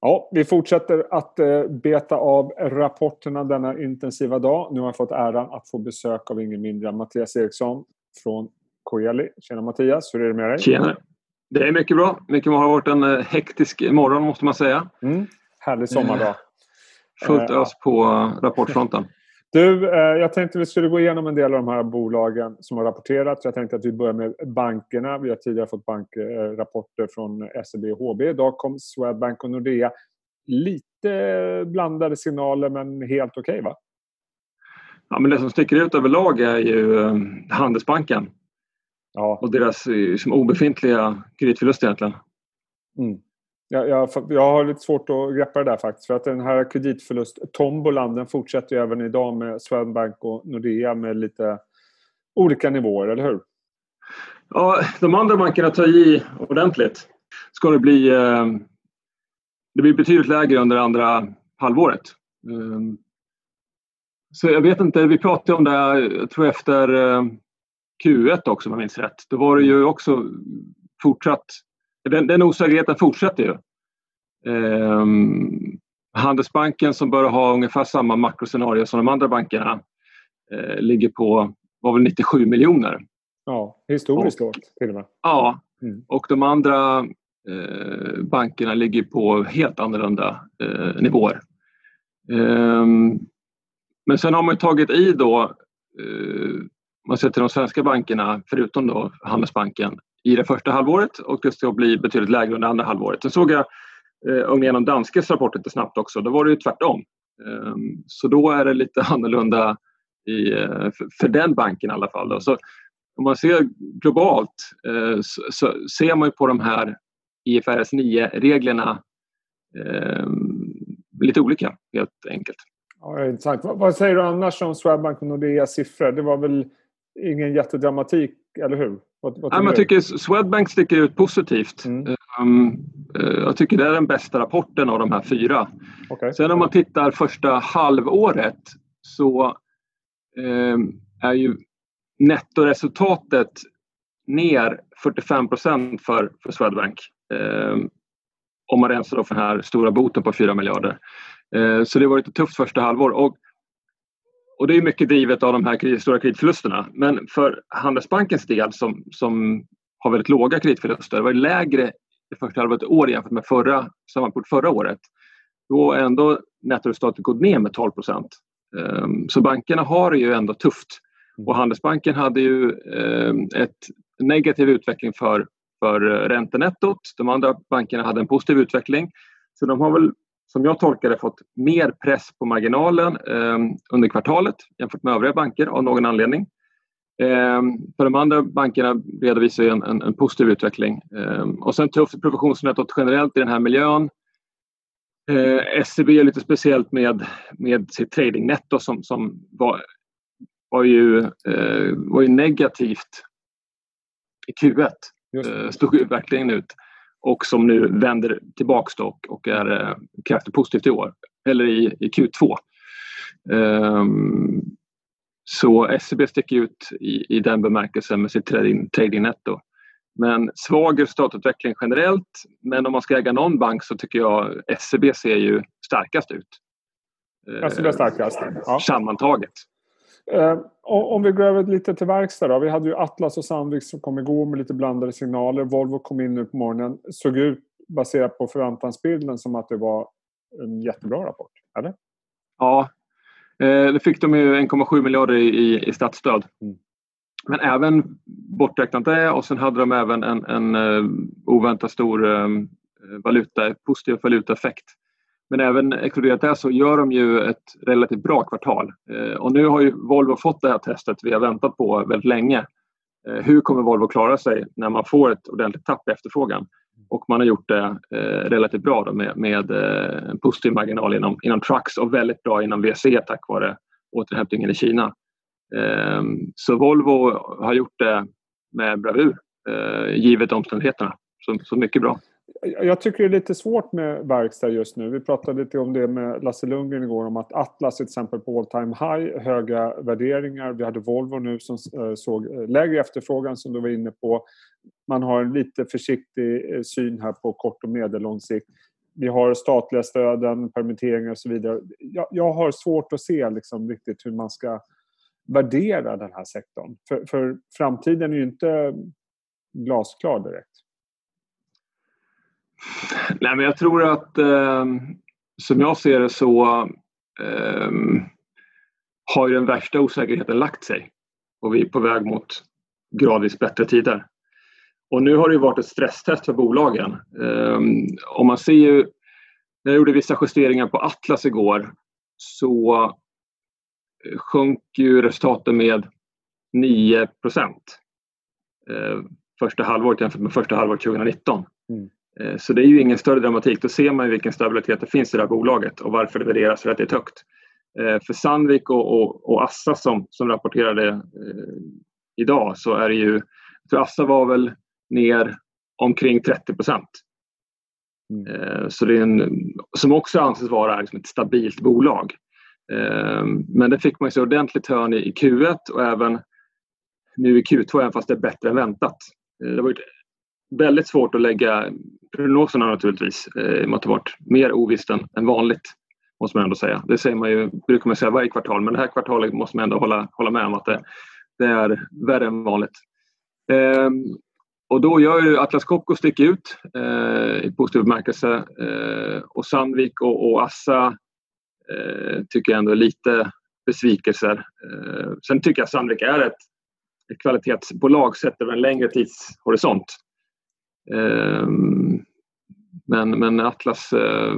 Ja, vi fortsätter att eh, beta av rapporterna denna intensiva dag. Nu har jag fått äran att få besök av ingen mindre än Mattias Eriksson från Coeli. Tjena Mattias, hur är det med dig? Tjena! Det är mycket bra. Mycket har varit en eh, hektisk morgon måste man säga. Mm. Härlig sommardag. Fullt ös på rapportfronten. Du, jag tänkte vi skulle gå igenom en del av de här bolagen som har rapporterat. Jag tänkte att vi börjar med bankerna. Vi har tidigare fått bankrapporter från SEB och HB. Idag kom Swedbank och Nordea. Lite blandade signaler men helt okej okay, va? Ja, men det som sticker ut överlag är ju Handelsbanken. Ja. Och deras liksom, obefintliga kreditförlust egentligen. Mm. Jag, jag, jag, har lite svårt att greppa det där faktiskt. För att den här kreditförlust-tombolan den fortsätter ju även idag med Swedbank och Nordea med lite olika nivåer, eller hur? Ja, de andra bankerna tar i ordentligt. Ska det bli... Eh, det blir betydligt lägre under andra halvåret. Um, så jag vet inte, vi pratade om det jag tror efter eh, Q1 också om jag minns rätt. Då var det ju också fortsatt den, den osäkerheten fortsätter ju. Eh, Handelsbanken som bör ha ungefär samma makroscenario som de andra bankerna eh, ligger på var väl 97 miljoner. Ja, historiskt lågt till och med. Ja, mm. och de andra eh, bankerna ligger på helt annorlunda eh, nivåer. Ehm, men sen har man tagit i då, eh, man ser till de svenska bankerna, förutom då Handelsbanken, i det första halvåret och det ska bli betydligt lägre under andra halvåret. Sen såg jag eh, igenom Danskes rapport lite snabbt också. Då var det ju tvärtom. Eh, så då är det lite annorlunda i, eh, för, för den banken i alla fall. Då. Så om man ser globalt eh, så, så, ser man ju på de här IFRS 9-reglerna eh, lite olika helt enkelt. Ja, intressant. Vad, vad säger du annars om Swedbank och Nordeas siffror? Det var väl ingen jättedramatik, eller hur? Vad, vad ja, jag tycker Swedbank sticker ut positivt. Mm. Um, jag tycker det är den bästa rapporten av de här fyra. Okay. Sen om man tittar första halvåret så um, är ju nettoresultatet ner 45 procent för, för Swedbank. Um, om man rensar för den här stora boten på 4 miljarder. Uh, så det var ett tufft första halvår. Och och det är mycket drivet av de här stora kreditförlusterna. Men för Handelsbankens del som, som har väldigt låga kreditförluster, det var lägre det första halvåret i år jämfört med förra, samma period förra året. Då har ändå nettoresultatet gått ner med 12 procent. Ehm, så bankerna har det ju ändå tufft. Och Handelsbanken hade ju ehm, ett negativ utveckling för, för räntenettot. De andra bankerna hade en positiv utveckling. Så de har väl som jag tolkar det fått mer press på marginalen eh, under kvartalet jämfört med övriga banker av någon anledning. Eh, för de andra bankerna redovisar en, en, en positiv utveckling. Eh, och sen tufft provisionsnettot generellt i den här miljön. SEB är lite speciellt med, med sitt tradingnetto som, som var, var, ju, eh, var ju negativt i Q1. Eh, stod verkligen ut och som nu vänder tillbaks och, och är eh, kraftigt positivt i år, eller i, i Q2. Um, ehm, så SEB sticker ut i, i den bemärkelsen med sitt trading, trading netto. Men svag resultatutveckling generellt, men om man ska äga någon bank så tycker jag SEB ser ju starkast ut. SEB är starkast? Ja. Sammantaget. Eh, om vi går över lite till verkstad då. Vi hade ju Atlas och Sandvik som kom igår med lite blandade signaler. Volvo kom in nu på morgonen. Såg ut, baserat på förväntansbilden, som att det var en jättebra rapport. Eller? Ja, eh, det fick de ju 1,7 miljarder i, i statsstöd. Mm. Men även borträknat det och sen hade de även en, en uh, oväntat stor uh, valuta, positiv valutaeffekt men även exkluderat det så gör de ju ett relativt bra kvartal. Eh, och nu har ju Volvo fått det här testet vi har väntat på väldigt länge. Eh, hur kommer Volvo klara sig när man får ett ordentligt tapp i efterfrågan? Och man har gjort det eh, relativt bra då med, med en positiv marginal inom, inom trucks och väldigt bra inom VC tack vare återhämtningen i Kina. Så Volvo har gjort det med bravur givet omständigheterna. Så, så mycket bra. Jag tycker det är lite svårt med verkstad just nu. Vi pratade lite om det med Lasse Lundgren igår om att Atlas till exempel på all time high, höga värderingar. Vi hade Volvo nu som eh, såg eh, lägre efterfrågan som du var inne på. Man har en lite försiktig eh, syn här på kort och medellång sikt. vi har statliga stöden, permitteringar och så vidare. Jag, jag har svårt att se liksom riktigt hur man ska värdera den här sektorn. För, för framtiden är ju inte glasklar direkt. Nej, men jag tror att eh, som jag ser det så eh, har ju den värsta osäkerheten lagt sig och vi är på väg mot gradvis bättre tider. Och nu har det varit ett stresstest för bolagen. Eh, om man ser ju, när jag gjorde vissa justeringar på Atlas igår så eh, sjönk ju resultaten med 9 procent eh, första halvåret jämfört med första halvåret 2019. Mm. Uh, så det är ju ingen större dramatik. Då ser man ju vilken stabilitet det finns i det här bolaget och varför det värderas relativt högt. Uh, för Sandvik och, och, och, Assa som, som rapporterade idag så är det ju, för Assa var väl ner omkring 30 procent. Mm. Eh, så det är en, som också anses vara liksom ett stabilt bolag. Eh, men det fick man sig ordentligt hörn i Q1 och även nu i Q2 även fast det är bättre än väntat. Eh, det har varit väldigt svårt att lägga prognoserna naturligtvis eh, i och med att det varit mer ovisst än vanligt. Måste man ändå säga. Det säger man ju, brukar man säga varje kvartal men det här kvartalet måste man ändå hålla, hålla med om att det, det är värre än vanligt. Ehm, och då gör ju Atlas Copco sticker ut eh, i positiv bemärkelse eh, och Sandvik och, och Assa eh, tycker jag ändå är lite besvikelser. Eh, sen tycker jag Sandvik är ett, ett kvalitetsbolag sett över en längre tidshorisont. Eh, men, men Atlas, eh,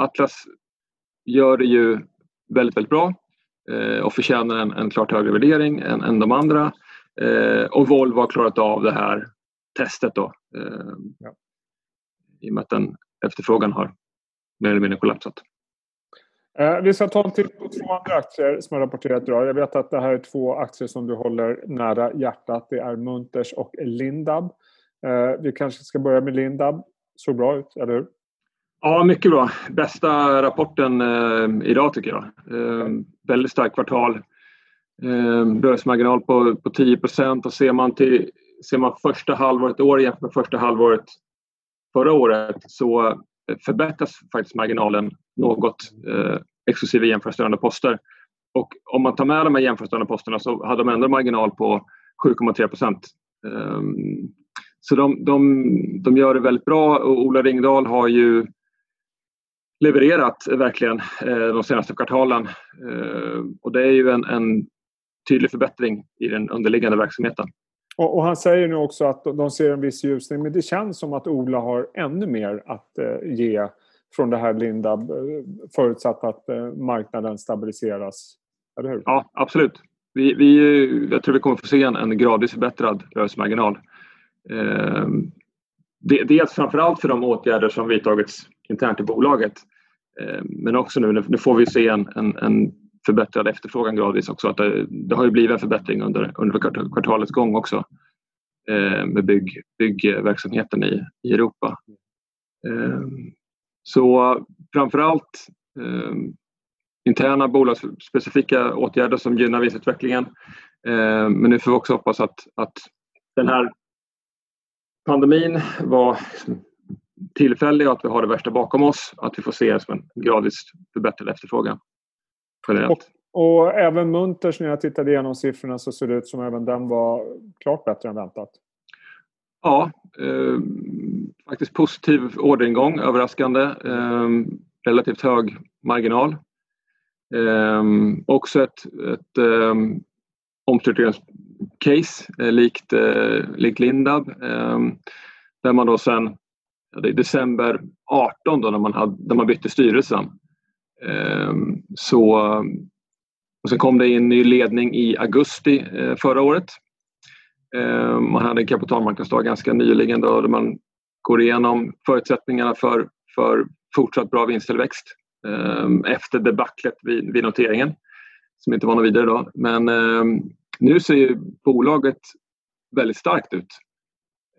Atlas gör det ju väldigt, väldigt bra och förtjänar en, en klart högre värdering än, än de andra. och Volvo har klarat av det här testet då. Eh, ja. I och med att den efterfrågan har mer eller mindre kollapsat. Eh, vi ska ta en titt på två andra aktier som har rapporterat idag. Jag vet att det här är två aktier som du håller nära hjärtat. Det är Munters och Lindab. Eh, vi kanske ska börja med Lindab. Såg bra ut, eller hur? Ja, mycket bra. Bästa rapporten eh, idag tycker jag. Eh, väldigt starkt kvartal. Eh, rörelsemarginal på, på 10 procent och ser man till ser man första halvåret i år jämfört med första halvåret förra året så förbättras faktiskt marginalen något eh, exklusive jämförelsestörande poster. Och om man tar med de här jämförelsestörande posterna så hade de ändå marginal på 7,3 procent. Eh, så de, de, de gör det väldigt bra och Ola Ringdahl har ju levererat verkligen eh, de senaste kvartalen. Eh, och det är ju en, en tydlig förbättring i den underliggande verksamheten. Och, och, han säger nu också att de ser en viss ljusning men det känns som att Ola har ännu mer att eh, ge från det här Lindab eh, förutsatt att marknaden stabiliseras. Eller hur? Ja, absolut. Vi, vi, jag tror vi kommer få se en, en gradvis förbättrad rörelsemarginal. Eh, dels framförallt för de åtgärder som vidtagits internt i bolaget. Eh, men också nu, nu får vi se en, en, en förbättrad efterfrågan gradvis också. Att det, det, har ju blivit en förbättring under, under kvartalets gång också eh, med bygg, byggverksamheten i, i Europa. Eh, så framförallt eh, interna bolagsspecifika åtgärder som gynnar vinstutvecklingen. Eh, men nu får vi också hoppas att, att den här pandemin var tillfällig och att vi har det värsta bakom oss. Att vi får se som en gradvis förbättrad efterfrågan generellt. Och, och, även Munters, när jag tittade igenom siffrorna så ser det ut som även den var klart bättre än väntat. Ja, eh, faktiskt positiv orderingång, överraskande. Eh, relativt hög marginal. Eh, också ett, ett eh, case eh, likt, eh, likt Lindab. Eh, där man då sen, ja, i december 18 då när man, hade, när man bytte styrelsen, ehm, så, och sen kom det in ny ledning i augusti eh, förra året. Ehm, man hade en kapitalmarknadsdag ganska nyligen då, där man går igenom förutsättningarna för, för fortsatt bra vinsttillväxt ehm, efter debaclet vid, vid noteringen som inte var något vidare då. Men nu ser ju bolaget väldigt starkt ut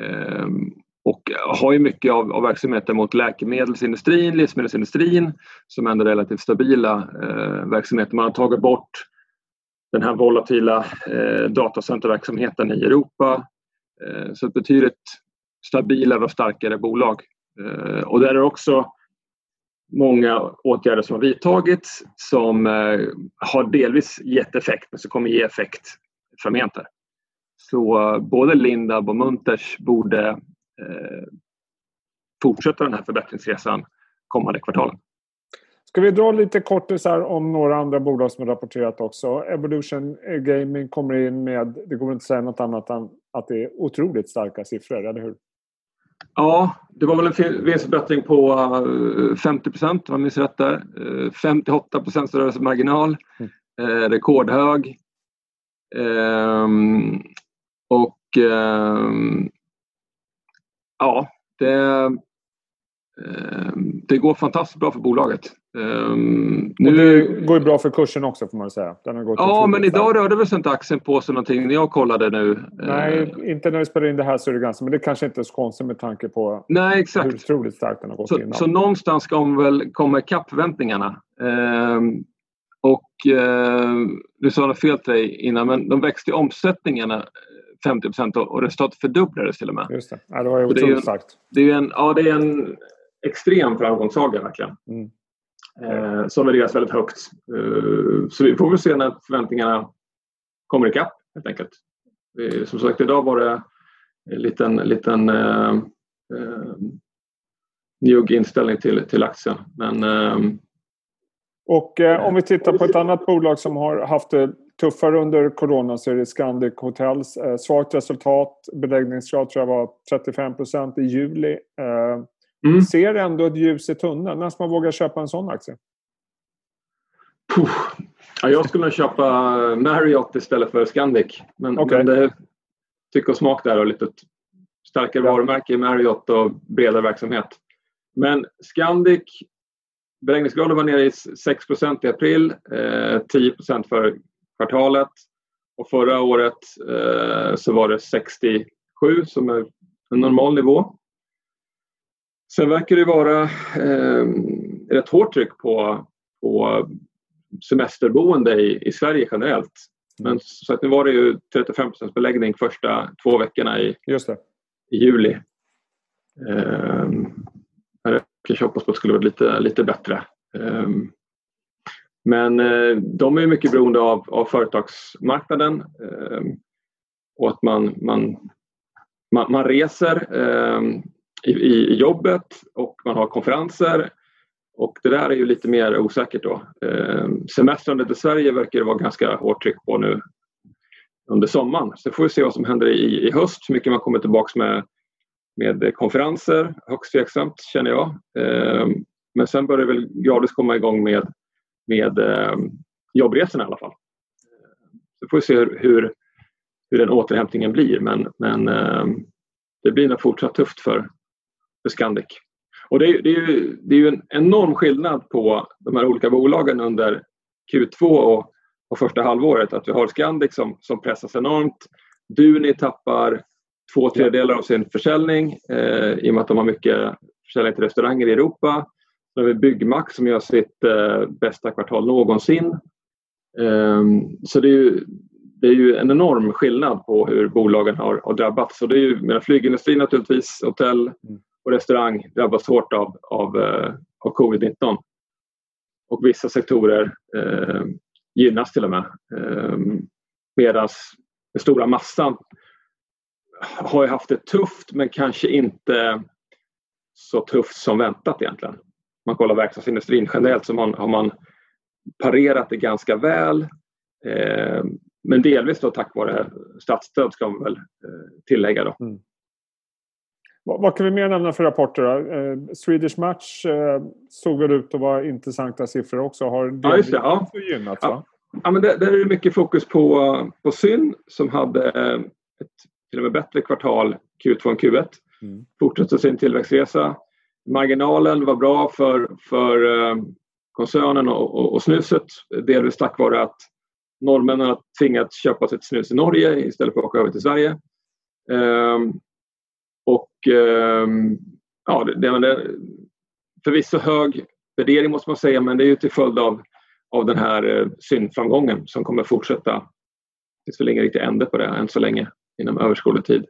ehm, och har ju mycket av, av verksamheten mot läkemedelsindustrin, livsmedelsindustrin som ändå är relativt stabila eh, verksamheter. Man har tagit bort den här volatila eh, datacenterverksamheten i Europa. Eh, så ett betydligt stabilare och starkare bolag. Eh, och där är också många åtgärder som har vidtagits som eh, har delvis gett effekt men som kommer ge effekt framgent. Så eh, både Lindab och Munters borde eh, fortsätta den här förbättringsresan kommande kvartalen. Ska vi dra lite kortisar om några andra bolag som har rapporterat också. Evolution Gaming kommer in med, det går inte att säga något annat än att det är otroligt starka siffror, eller hur? Ja, det var väl en vinstförbättring på 50 eh, procent om jag minns rätt där. 58 eh, procents rörelsemarginal. Mm. Rekordhög. Ehm, och ehm, ja, det, ehm, det går fantastiskt bra för bolaget. Um, nu... Och det går ju bra för kursen också får man säga. Den har gått ja, men idag rörde väl inte aktien på sig någonting när jag kollade nu. Nej, inte när vi spelar in det här så är det ganska... Men det kanske inte är så konstigt med tanke på Nej, exakt. hur otroligt starkt den har gått så, innan. Så någonstans ska väl komma ikapp förväntningarna. Och uh, du sa något fel till dig innan, men de växte i omsättningarna 50 procent och resultatet fördubblades till och med. Just det. Ja, det var ju otroligt starkt. Det är en, ja, det är en extrem framgångssaga verkligen. Mm eh, som värderas väldigt högt. Eh, så vi får väl se när förväntningarna kommer ikapp helt enkelt. Eh, som sagt, idag var det en liten, liten eh, eh, njugg inställning till, till aktien. Men, eh, och eh, om vi tittar på ett annat bolag som har haft det tuffare under corona så är det Scandic Hotels. Eh, svagt resultat, beläggningsgrad tror jag var 35 procent i juli. Eh, Mm. Ser ändå ett ljus i tunneln. När ska man våga köpa en sån aktie? Ja, jag skulle nog köpa Marriott istället för Scandic. Men, okay. men det tycker och smak där och lite starkare varumärke i Marriott och bredare verksamhet. Men Scandic, beläggningsgraden var nere i 6% i april, eh, 10% för kvartalet och förra året eh, så var det 67 som är en normal nivå. Sen verkar det vara eh, rätt hårt tryck på, på semesterboende i, i Sverige generellt. Men så att nu var det ju 35% beläggning första två veckorna i, i juli. Jag kanske hoppas på att det skulle vara lite, lite bättre. Ehm, men eh, de är mycket beroende av, av företagsmarknaden ehm, och att man, man, man, man reser. Ehm, I, i jobbet och man har konferenser. Och det där är ju lite mer osäkert då. Eh, semestrandet i Sverige verkar det vara ganska hårt tryck på nu under sommaren. Så får vi se vad som händer i, i höst, hur mycket man kommer tillbaks med, med konferenser. Högst tveksamt känner jag. Ehm, men sen börjar det väl gradvis komma igång med, med ehm, jobbresorna i alla fall. Så får vi se hur, hur, hur den återhämtningen blir men, men ehm, det blir nog fortsatt tufft för, för Scandic. Och det är, det, är ju, det är ju en enorm skillnad på de här olika bolagen under Q2 och, och första halvåret. Att vi har Scandic som, som pressas enormt. Duni tappar två tredjedelar av sin försäljning eh, i och med att de har mycket försäljning till restauranger i Europa. Så har vi Byggmax som gör sitt eh, bästa kvartal någonsin. Eh, så det är, ju, det är ju en enorm skillnad på hur bolagen har, har drabbats. Så det är ju, menar, flygindustrin naturligtvis, hotell, mm och restaurang drabbas hårt av, av, eh, av covid-19. Och vissa sektorer eh, gynnas till och med. Eh, Medan den stora massan har ju haft det tufft men kanske inte så tufft som väntat egentligen. Om man kollar verkstadsindustrin generellt så man, har man parerat det ganska väl. Eh, men delvis då tack vare statsstöd ska man väl eh, tillägga. Då. Mm. Vad, kan vi mer nämna för rapporter? Eh, Swedish Match eh, såg väl ut att vara intressanta siffror också. Har det, ja, just det. Ja. gynnat? Ja. Ja, men där, där är det mycket fokus på, på Syn som hade ett till och med bättre kvartal Q2 än Q1. Mm. Fortsätter sin tillväxtresa. Marginalen var bra för, för eh, koncernen och, och, och, snuset. Delvis tack vare att norrmännen har tvingats köpa sitt snus i Norge istället för att åka över till Sverige. Um, och ehm, ja, det, är förvisso hög värdering måste man säga men det är ju till följd av, av den här eh, syndframgången som kommer fortsätta. Det finns väl ingen riktig ände på det än så länge inom överskådlig tid.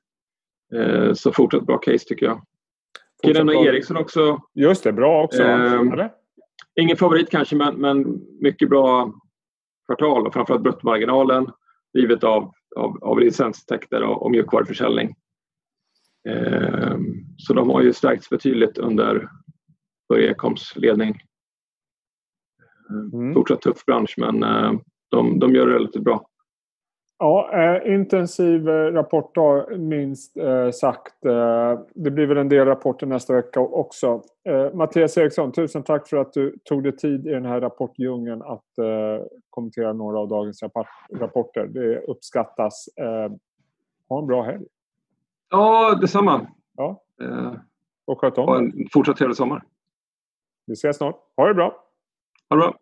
Eh, så fortsatt bra case tycker jag. Kan nämna Ericsson också. Just det, bra också. Eh, ingen favorit kanske, men, men mycket bra kvartal och framförallt bruttomarginalen drivet av, av, av licenstäkter och, och mjukvaruförsäljning. Eh, så de har ju stärkts betydligt under Börje Ekholms ledning. Mm. Fortsatt tuff bransch men eh, de, de gör det relativt bra. Ja, eh, intensiv eh, rapportdag minst eh, sagt. Eh, det blir väl en del rapporter nästa vecka också. Eh, Mattias Eriksson, tusen tack för att du tog dig tid i den här rapportdjungeln att eh, kommentera några av dagens rapporter. Det uppskattas. ha en bra helg. Ja, detsamma. Ja. Och sköt om en fortsatt trevlig sommar. Vi ses snart. Ha det bra. Ha det bra.